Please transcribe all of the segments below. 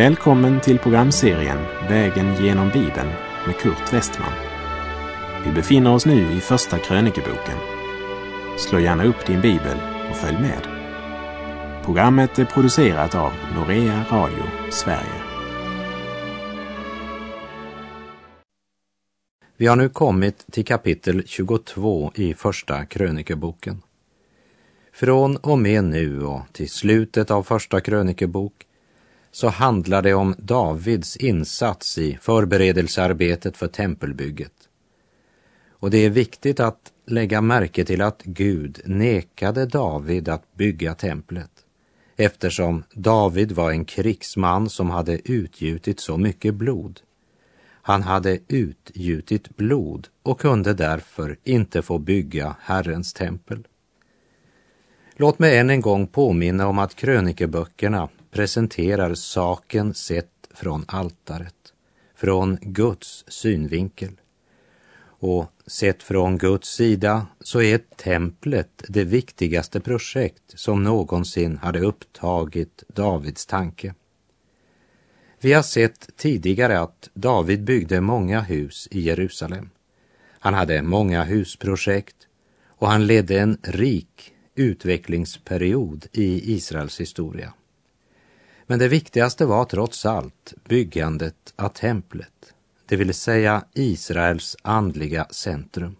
Välkommen till programserien Vägen genom Bibeln med Kurt Westman. Vi befinner oss nu i Första krönikeboken. Slå gärna upp din bibel och följ med. Programmet är producerat av Norea Radio Sverige. Vi har nu kommit till kapitel 22 i Första krönikeboken. Från och med nu och till slutet av Första krönikebok så handlar det om Davids insats i förberedelsearbetet för tempelbygget. Och det är viktigt att lägga märke till att Gud nekade David att bygga templet eftersom David var en krigsman som hade utgjutit så mycket blod. Han hade utgjutit blod och kunde därför inte få bygga Herrens tempel. Låt mig än en gång påminna om att krönikeböckerna presenterar saken sett från altaret, från Guds synvinkel. Och sett från Guds sida så är templet det viktigaste projekt som någonsin hade upptagit Davids tanke. Vi har sett tidigare att David byggde många hus i Jerusalem. Han hade många husprojekt och han ledde en rik utvecklingsperiod i Israels historia. Men det viktigaste var trots allt byggandet av templet, det vill säga Israels andliga centrum.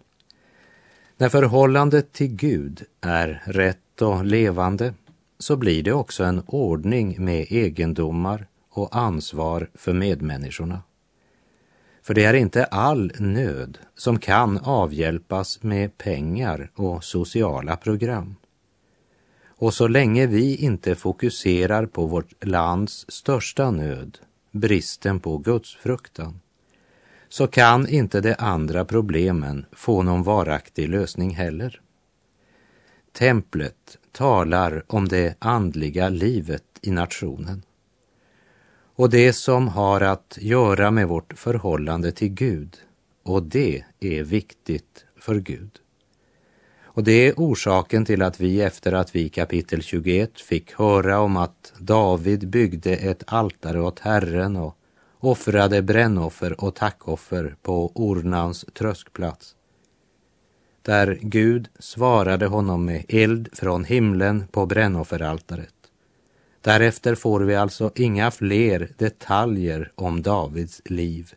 När förhållandet till Gud är rätt och levande så blir det också en ordning med egendomar och ansvar för medmänniskorna. För det är inte all nöd som kan avhjälpas med pengar och sociala program. Och så länge vi inte fokuserar på vårt lands största nöd, bristen på gudsfruktan, så kan inte de andra problemen få någon varaktig lösning heller. Templet talar om det andliga livet i nationen och det som har att göra med vårt förhållande till Gud och det är viktigt för Gud. Och det är orsaken till att vi efter att vi kapitel 21 fick höra om att David byggde ett altare åt Herren och offrade brännoffer och tackoffer på Ornans tröskplats. Där Gud svarade honom med eld från himlen på brännofferaltaret. Därefter får vi alltså inga fler detaljer om Davids liv,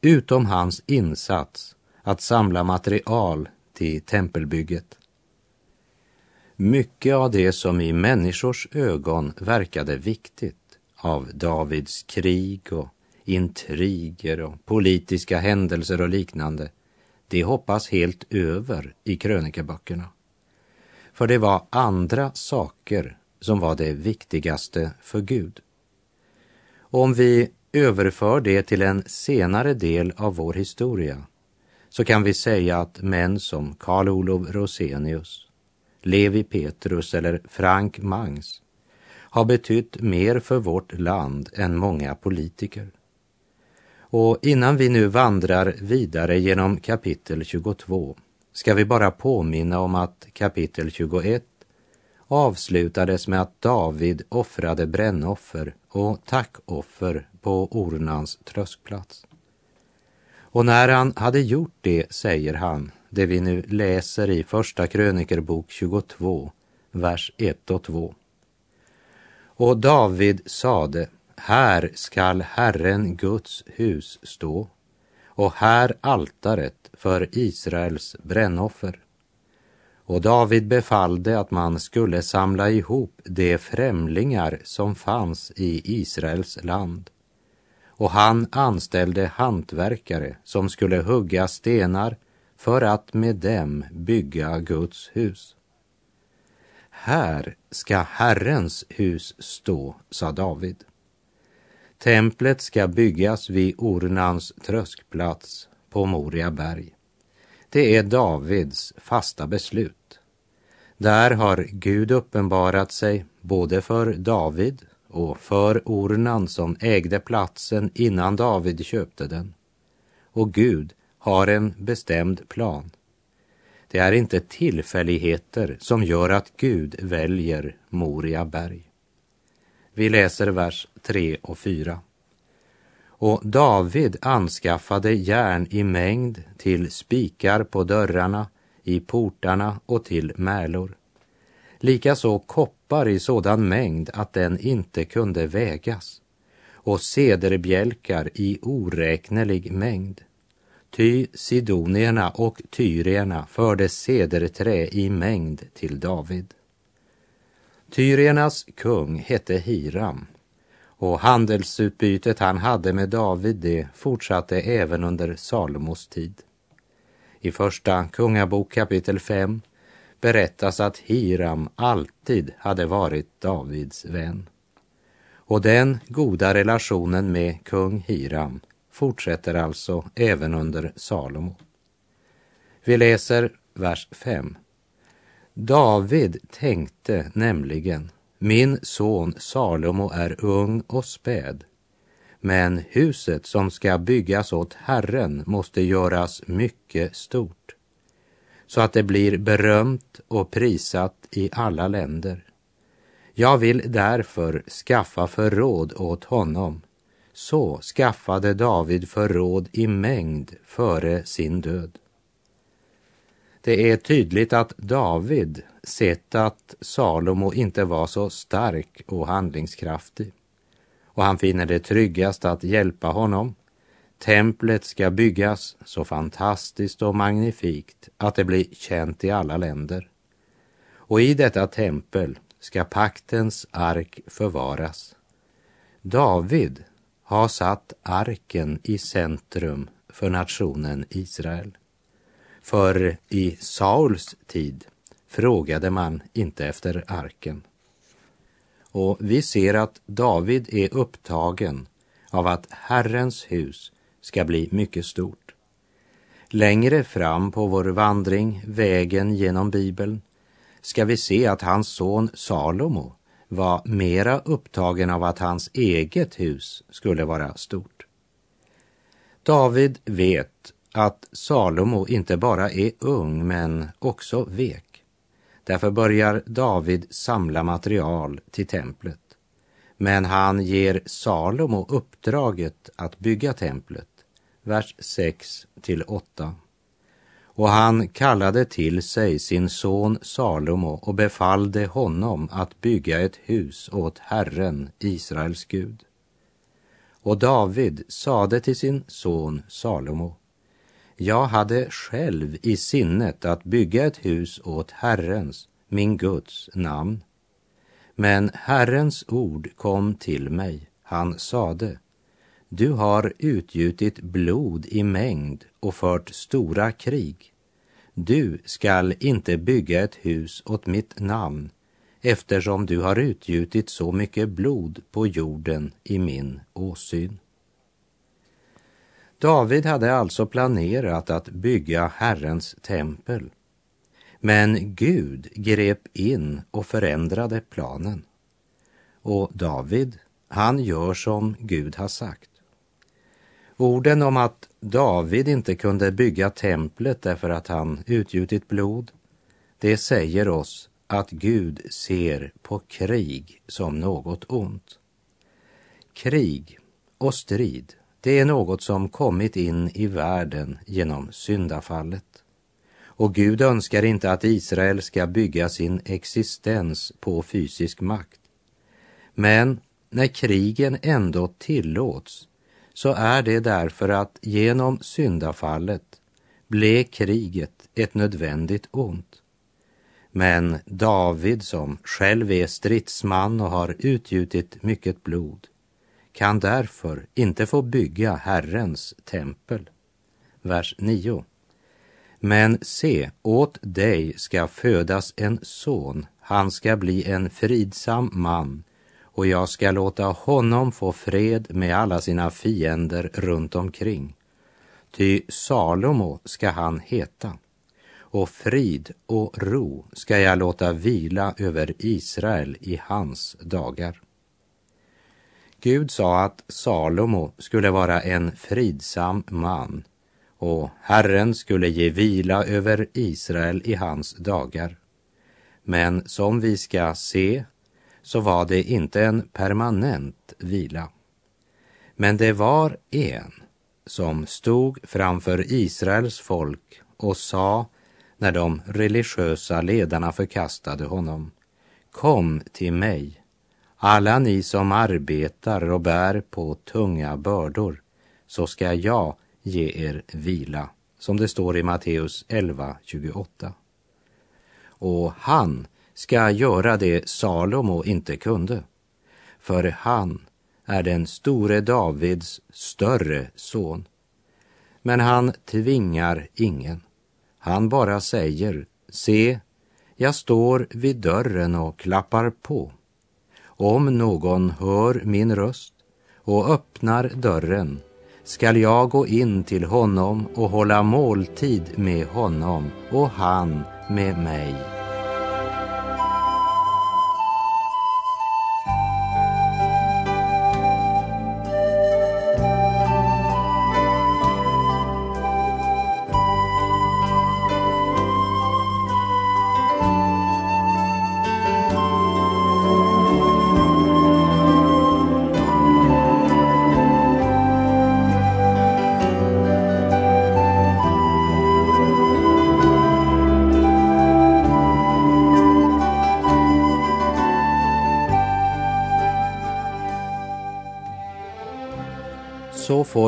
utom hans insats att samla material till tempelbygget. Mycket av det som i människors ögon verkade viktigt av Davids krig och intriger och politiska händelser och liknande, det hoppas helt över i krönikeböckerna. För det var andra saker som var det viktigaste för Gud. om vi överför det till en senare del av vår historia så kan vi säga att män som Karl Olof Rosenius, Levi Petrus eller Frank Mangs har betytt mer för vårt land än många politiker. Och innan vi nu vandrar vidare genom kapitel 22 ska vi bara påminna om att kapitel 21 avslutades med att David offrade brännoffer och tackoffer på Ornans tröskplats. Och när han hade gjort det, säger han, det vi nu läser i Första krönikerbok 22, vers 1 och 2. Och David sade, här skall Herren Guds hus stå och här altaret för Israels brännoffer. Och David befallde att man skulle samla ihop de främlingar som fanns i Israels land och han anställde hantverkare som skulle hugga stenar för att med dem bygga Guds hus. Här ska Herrens hus stå, sa David. Templet ska byggas vid Ornans tröskplats på Moria berg. Det är Davids fasta beslut. Där har Gud uppenbarat sig både för David och för Ornan som ägde platsen innan David köpte den. Och Gud har en bestämd plan. Det är inte tillfälligheter som gör att Gud väljer Moria berg. Vi läser vers 3 och 4. Och David anskaffade järn i mängd till spikar på dörrarna, i portarna och till märlor. Likaså koppar i sådan mängd att den inte kunde vägas och cederbjälkar i oräknelig mängd. Ty sidonierna och tyrierna förde cederträ i mängd till David. Tyriernas kung hette Hiram och handelsutbytet han hade med David det fortsatte även under Salomos tid. I första Kungabok kapitel 5 berättas att Hiram alltid hade varit Davids vän. Och den goda relationen med kung Hiram fortsätter alltså även under Salomo. Vi läser vers 5. David tänkte nämligen, min son Salomo är ung och späd, men huset som ska byggas åt Herren måste göras mycket stort, så att det blir berömt och prisat i alla länder. Jag vill därför skaffa förråd åt honom. Så skaffade David förråd i mängd före sin död. Det är tydligt att David sett att Salomo inte var så stark och handlingskraftig och han finner det tryggast att hjälpa honom. Templet ska byggas så fantastiskt och magnifikt att det blir känt i alla länder. Och i detta tempel ska paktens ark förvaras. David har satt arken i centrum för nationen Israel. För i Sauls tid frågade man inte efter arken. Och vi ser att David är upptagen av att Herrens hus ska bli mycket stort. Längre fram på vår vandring, vägen genom Bibeln, ska vi se att hans son Salomo var mera upptagen av att hans eget hus skulle vara stort. David vet att Salomo inte bara är ung men också vek. Därför börjar David samla material till templet. Men han ger Salomo uppdraget att bygga templet. Vers 6 till 8. Och han kallade till sig sin son Salomo och befallde honom att bygga ett hus åt Herren, Israels Gud. Och David sade till sin son Salomo, jag hade själv i sinnet att bygga ett hus åt Herrens, min Guds, namn. Men Herrens ord kom till mig. Han sade, du har utgjutit blod i mängd och fört stora krig. Du skall inte bygga ett hus åt mitt namn eftersom du har utgjutit så mycket blod på jorden i min åsyn. David hade alltså planerat att bygga Herrens tempel. Men Gud grep in och förändrade planen. Och David, han gör som Gud har sagt. Orden om att David inte kunde bygga templet därför att han utgjutit blod, det säger oss att Gud ser på krig som något ont. Krig och strid, det är något som kommit in i världen genom syndafallet. Och Gud önskar inte att Israel ska bygga sin existens på fysisk makt. Men när krigen ändå tillåts så är det därför att genom syndafallet blev kriget ett nödvändigt ont. Men David, som själv är stridsman och har utgjutit mycket blod, kan därför inte få bygga Herrens tempel. Vers 9. Men se, åt dig ska födas en son, han ska bli en fridsam man och jag ska låta honom få fred med alla sina fiender runt omkring. Ty Salomo ska han heta, och frid och ro ska jag låta vila över Israel i hans dagar. Gud sa att Salomo skulle vara en fridsam man och Herren skulle ge vila över Israel i hans dagar. Men som vi ska se så var det inte en permanent vila. Men det var en som stod framför Israels folk och sa när de religiösa ledarna förkastade honom. Kom till mig, alla ni som arbetar och bär på tunga bördor, så ska jag ge er vila, som det står i Matteus 11.28. Och han ska göra det Salomo inte kunde, för han är den store Davids större son. Men han tvingar ingen. Han bara säger, se, jag står vid dörren och klappar på. Om någon hör min röst och öppnar dörren skall jag gå in till honom och hålla måltid med honom och han med mig.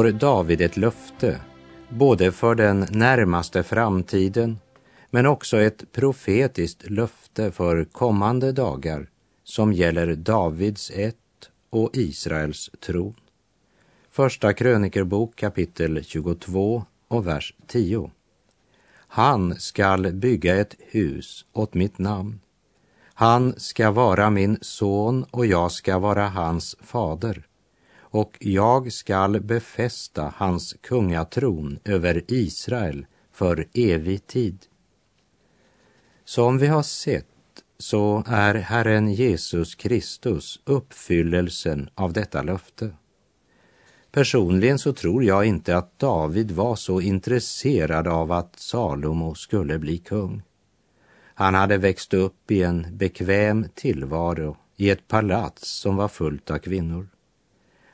Får David ett löfte, både för den närmaste framtiden, men också ett profetiskt löfte för kommande dagar som gäller Davids ett och Israels tron. Första krönikerbok kapitel 22 och vers 10. Han skall bygga ett hus åt mitt namn. Han ska vara min son och jag ska vara hans fader och jag skall befästa hans kungatron över Israel för evig tid. Som vi har sett så är Herren Jesus Kristus uppfyllelsen av detta löfte. Personligen så tror jag inte att David var så intresserad av att Salomo skulle bli kung. Han hade växt upp i en bekväm tillvaro i ett palats som var fullt av kvinnor.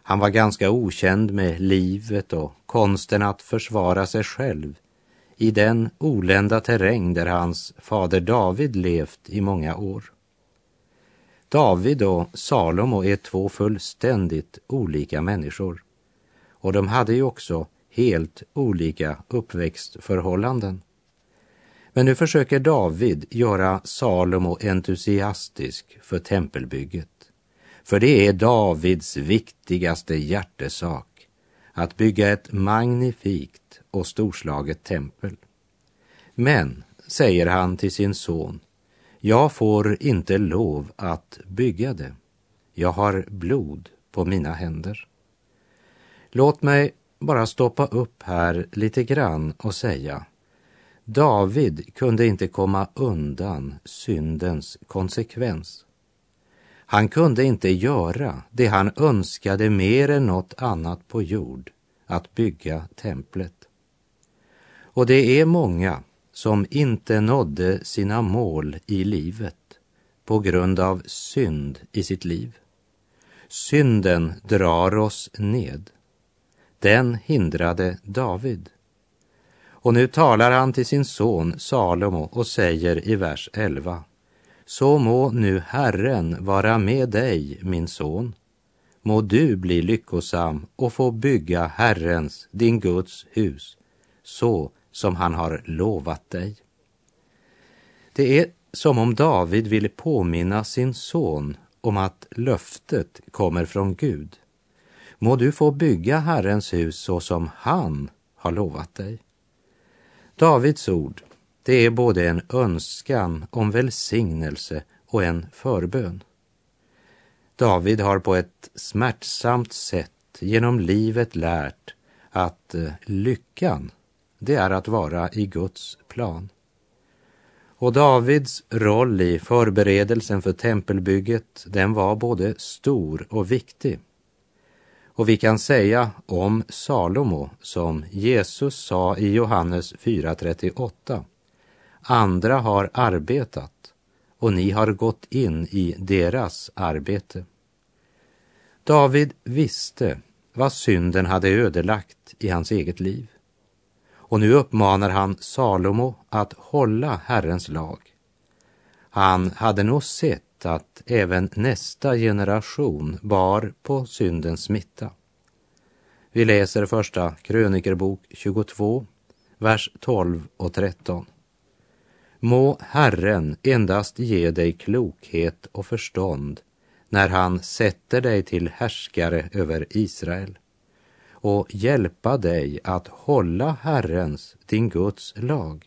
Han var ganska okänd med livet och konsten att försvara sig själv i den olända terräng där hans fader David levt i många år. David och Salomo är två fullständigt olika människor och de hade ju också helt olika uppväxtförhållanden. Men nu försöker David göra Salomo entusiastisk för tempelbygget. För det är Davids viktigaste hjärtesak att bygga ett magnifikt och storslaget tempel. Men, säger han till sin son, jag får inte lov att bygga det. Jag har blod på mina händer. Låt mig bara stoppa upp här lite grann och säga David kunde inte komma undan syndens konsekvens. Han kunde inte göra det han önskade mer än något annat på jord, att bygga templet. Och det är många som inte nådde sina mål i livet på grund av synd i sitt liv. Synden drar oss ned. Den hindrade David. Och nu talar han till sin son Salomo och säger i vers 11 så må nu Herren vara med dig, min son. Må du bli lyckosam och få bygga Herrens, din Guds hus, så som han har lovat dig. Det är som om David ville påminna sin son om att löftet kommer från Gud. Må du få bygga Herrens hus så som han har lovat dig. Davids ord det är både en önskan om välsignelse och en förbön. David har på ett smärtsamt sätt genom livet lärt att eh, lyckan, det är att vara i Guds plan. Och Davids roll i förberedelsen för tempelbygget, den var både stor och viktig. Och vi kan säga om Salomo som Jesus sa i Johannes 4.38 Andra har arbetat och ni har gått in i deras arbete. David visste vad synden hade ödelagt i hans eget liv. Och nu uppmanar han Salomo att hålla Herrens lag. Han hade nog sett att även nästa generation bar på syndens smitta. Vi läser första krönikerbok 22, vers 12 och 13. Må Herren endast ge dig klokhet och förstånd när han sätter dig till härskare över Israel och hjälpa dig att hålla Herrens, din Guds lag.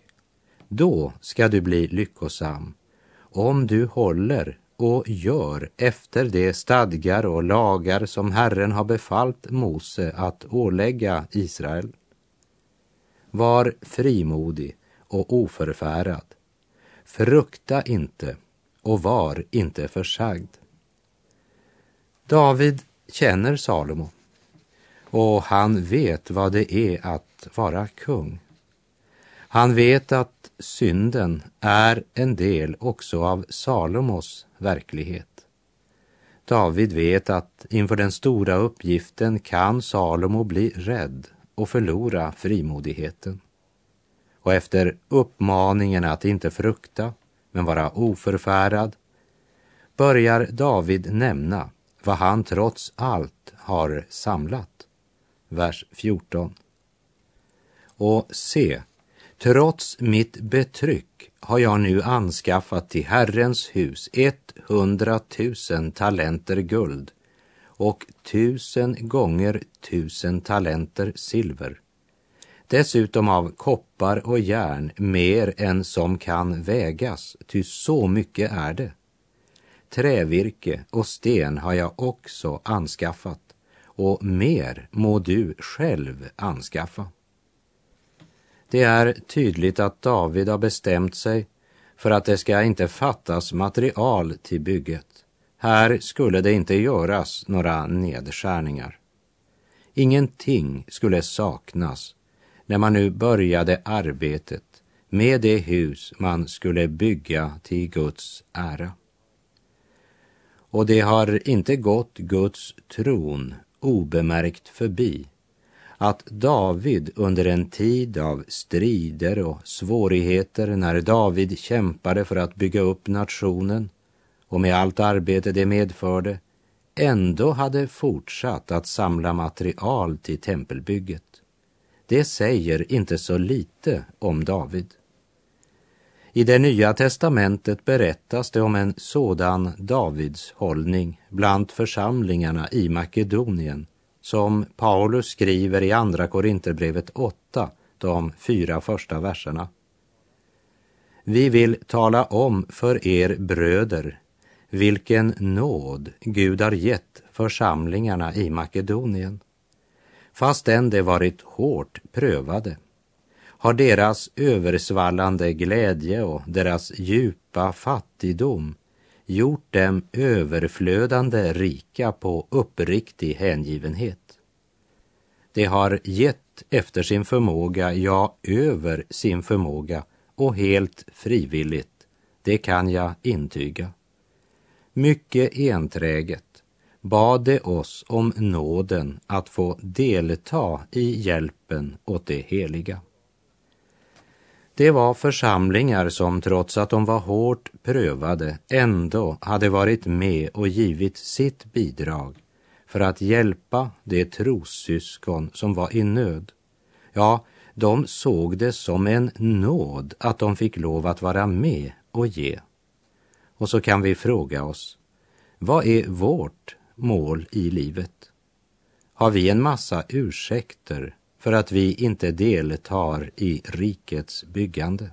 Då ska du bli lyckosam om du håller och gör efter de stadgar och lagar som Herren har befallt Mose att ålägga Israel. Var frimodig och oförfärad. Frukta inte och var inte försagd. David känner Salomo och han vet vad det är att vara kung. Han vet att synden är en del också av Salomos verklighet. David vet att inför den stora uppgiften kan Salomo bli rädd och förlora frimodigheten. Och efter uppmaningen att inte frukta, men vara oförfärad, börjar David nämna vad han trots allt har samlat. Vers 14. Och se, trots mitt betryck har jag nu anskaffat till Herrens hus ett hundratusen talenter guld och tusen gånger tusen talenter silver. Dessutom av koppar och järn mer än som kan vägas, ty så mycket är det. Trävirke och sten har jag också anskaffat och mer må du själv anskaffa. Det är tydligt att David har bestämt sig för att det ska inte fattas material till bygget. Här skulle det inte göras några nedskärningar. Ingenting skulle saknas när man nu började arbetet med det hus man skulle bygga till Guds ära. Och det har inte gått Guds tron obemärkt förbi att David under en tid av strider och svårigheter när David kämpade för att bygga upp nationen och med allt arbete det medförde ändå hade fortsatt att samla material till tempelbygget. Det säger inte så lite om David. I det nya testamentet berättas det om en sådan Davids hållning bland församlingarna i Makedonien som Paulus skriver i Andra Korinterbrevet 8, de fyra första verserna. Vi vill tala om för er bröder vilken nåd Gud har gett församlingarna i Makedonien. Fastän de varit hårt prövade har deras översvallande glädje och deras djupa fattigdom gjort dem överflödande rika på uppriktig hängivenhet. De har gett efter sin förmåga, ja, över sin förmåga och helt frivilligt, det kan jag intyga. Mycket enträget bad de oss om nåden att få delta i hjälpen åt det heliga. Det var församlingar som trots att de var hårt prövade ändå hade varit med och givit sitt bidrag för att hjälpa de trossyskon som var i nöd. Ja, de såg det som en nåd att de fick lov att vara med och ge. Och så kan vi fråga oss, vad är vårt mål i livet? Har vi en massa ursäkter för att vi inte deltar i rikets byggande?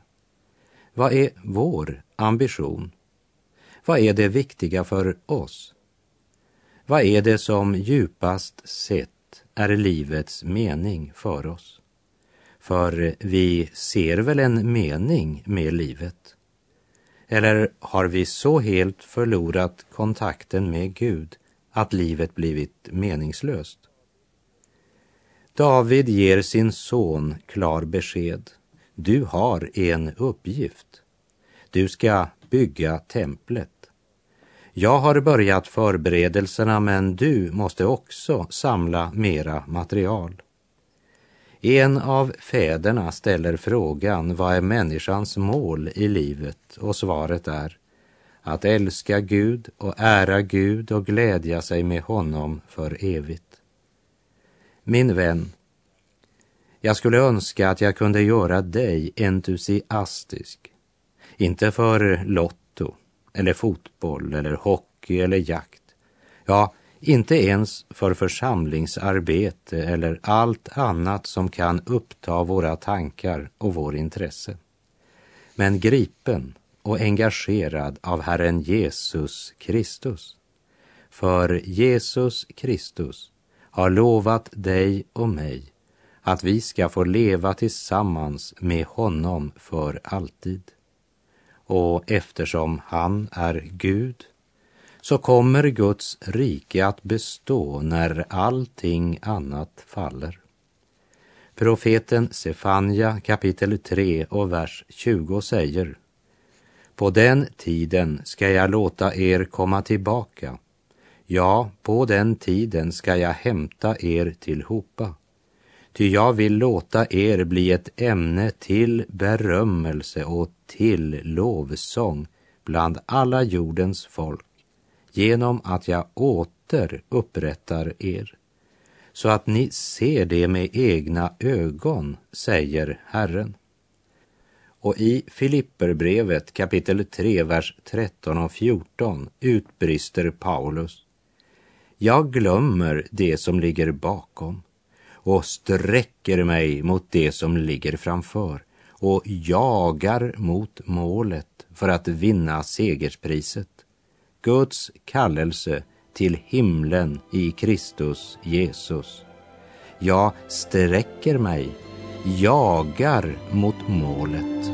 Vad är vår ambition? Vad är det viktiga för oss? Vad är det som djupast sett är livets mening för oss? För vi ser väl en mening med livet? Eller har vi så helt förlorat kontakten med Gud att livet blivit meningslöst? David ger sin son klar besked. Du har en uppgift. Du ska bygga templet. Jag har börjat förberedelserna men du måste också samla mera material. En av fäderna ställer frågan vad är människans mål i livet och svaret är att älska Gud och ära Gud och glädja sig med honom för evigt. Min vän, jag skulle önska att jag kunde göra dig entusiastisk, inte för lotto eller fotboll eller hockey eller jakt. Ja, inte ens för församlingsarbete eller allt annat som kan uppta våra tankar och vår intresse. Men gripen och engagerad av Herren Jesus Kristus. För Jesus Kristus har lovat dig och mig att vi ska få leva tillsammans med honom för alltid. Och eftersom han är Gud så kommer Guds rike att bestå när allting annat faller. Profeten Sefanja kapitel 3 och vers 20 säger på den tiden ska jag låta er komma tillbaka. Ja, på den tiden ska jag hämta er tillhopa. Ty jag vill låta er bli ett ämne till berömmelse och till lovsång bland alla jordens folk genom att jag åter upprättar er så att ni ser det med egna ögon, säger Herren. Och i Filipperbrevet kapitel 3, vers 13 och 14 utbrister Paulus. Jag glömmer det som ligger bakom och sträcker mig mot det som ligger framför och jagar mot målet för att vinna segerspriset Guds kallelse till himlen i Kristus Jesus. Jag sträcker mig, jagar mot målet.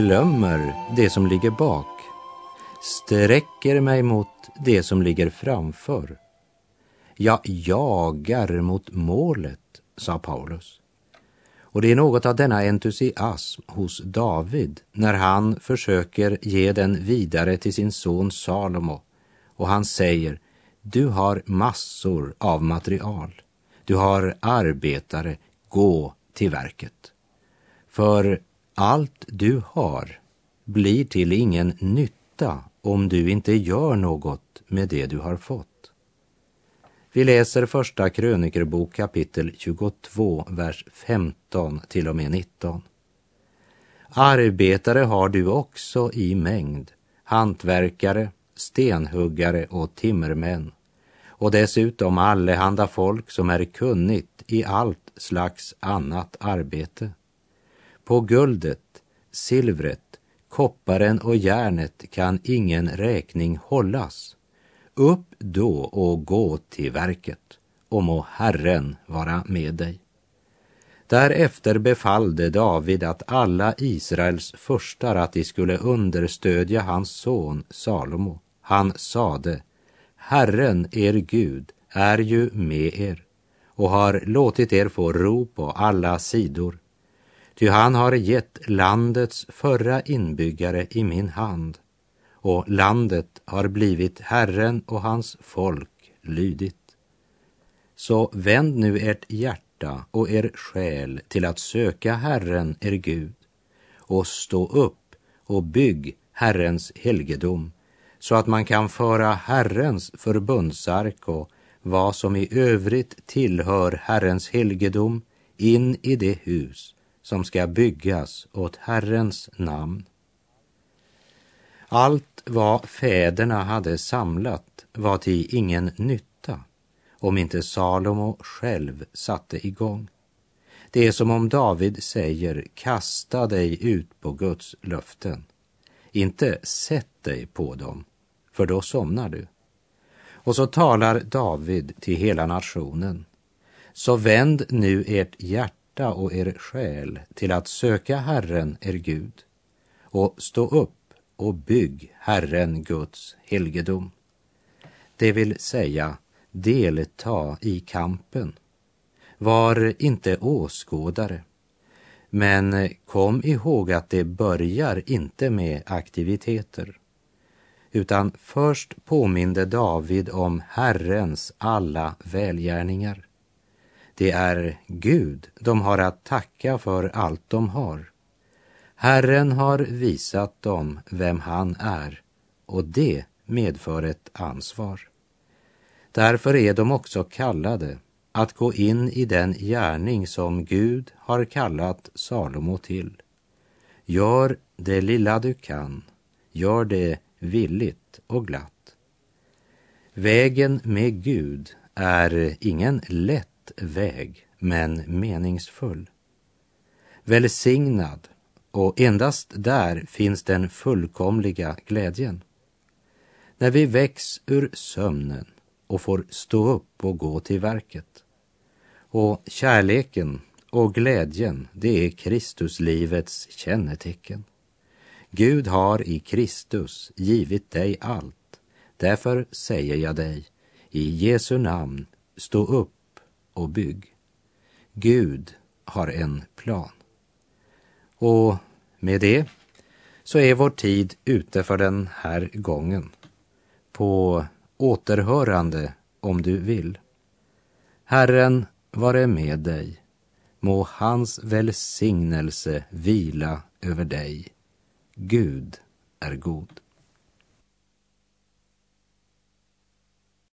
Glömmer det som ligger bak, sträcker mig mot det som ligger framför. Jag jagar mot målet, sa Paulus. Och det är något av denna entusiasm hos David när han försöker ge den vidare till sin son Salomo. Och han säger, du har massor av material. Du har arbetare, gå till verket. För allt du har blir till ingen nytta om du inte gör något med det du har fått. Vi läser första krönikerbok kapitel 22, vers 15 till och med 19. Arbetare har du också i mängd, hantverkare, stenhuggare och timmermän och dessutom allehanda folk som är kunnigt i allt slags annat arbete. På guldet, silvret, kopparen och järnet kan ingen räkning hållas. Upp då och gå till verket, och må Herren vara med dig. Därefter befallde David att alla Israels förstar att de skulle understödja hans son Salomo. Han sade, Herren, er Gud, är ju med er och har låtit er få ro på alla sidor. Ty han har gett landets förra inbyggare i min hand och landet har blivit Herren och hans folk lydigt. Så vänd nu ert hjärta och er själ till att söka Herren, er Gud, och stå upp och bygg Herrens helgedom, så att man kan föra Herrens förbundsark och vad som i övrigt tillhör Herrens helgedom in i det hus som ska byggas åt Herrens namn. Allt vad fäderna hade samlat var till ingen nytta om inte Salomo själv satte igång. Det är som om David säger, kasta dig ut på Guds löften. Inte sätt dig på dem, för då somnar du. Och så talar David till hela nationen. Så vänd nu ert hjärta hjärta och er själ till att söka Herren, er Gud, och stå upp och bygg Herren Guds helgedom. Det vill säga, delta i kampen. Var inte åskådare. Men kom ihåg att det börjar inte med aktiviteter utan först påminde David om Herrens alla välgärningar. Det är Gud de har att tacka för allt de har. Herren har visat dem vem han är och det medför ett ansvar. Därför är de också kallade att gå in i den gärning som Gud har kallat Salomo till. Gör det lilla du kan, gör det villigt och glatt. Vägen med Gud är ingen lätt lätt väg, men meningsfull. Välsignad och endast där finns den fullkomliga glädjen. När vi väcks ur sömnen och får stå upp och gå till verket. Och kärleken och glädjen, det är Kristuslivets kännetecken. Gud har i Kristus givit dig allt. Därför säger jag dig, i Jesu namn, stå upp och bygg. Gud har en plan. Och med det så är vår tid ute för den här gången. På återhörande om du vill. Herren vare med dig. Må hans välsignelse vila över dig. Gud är god.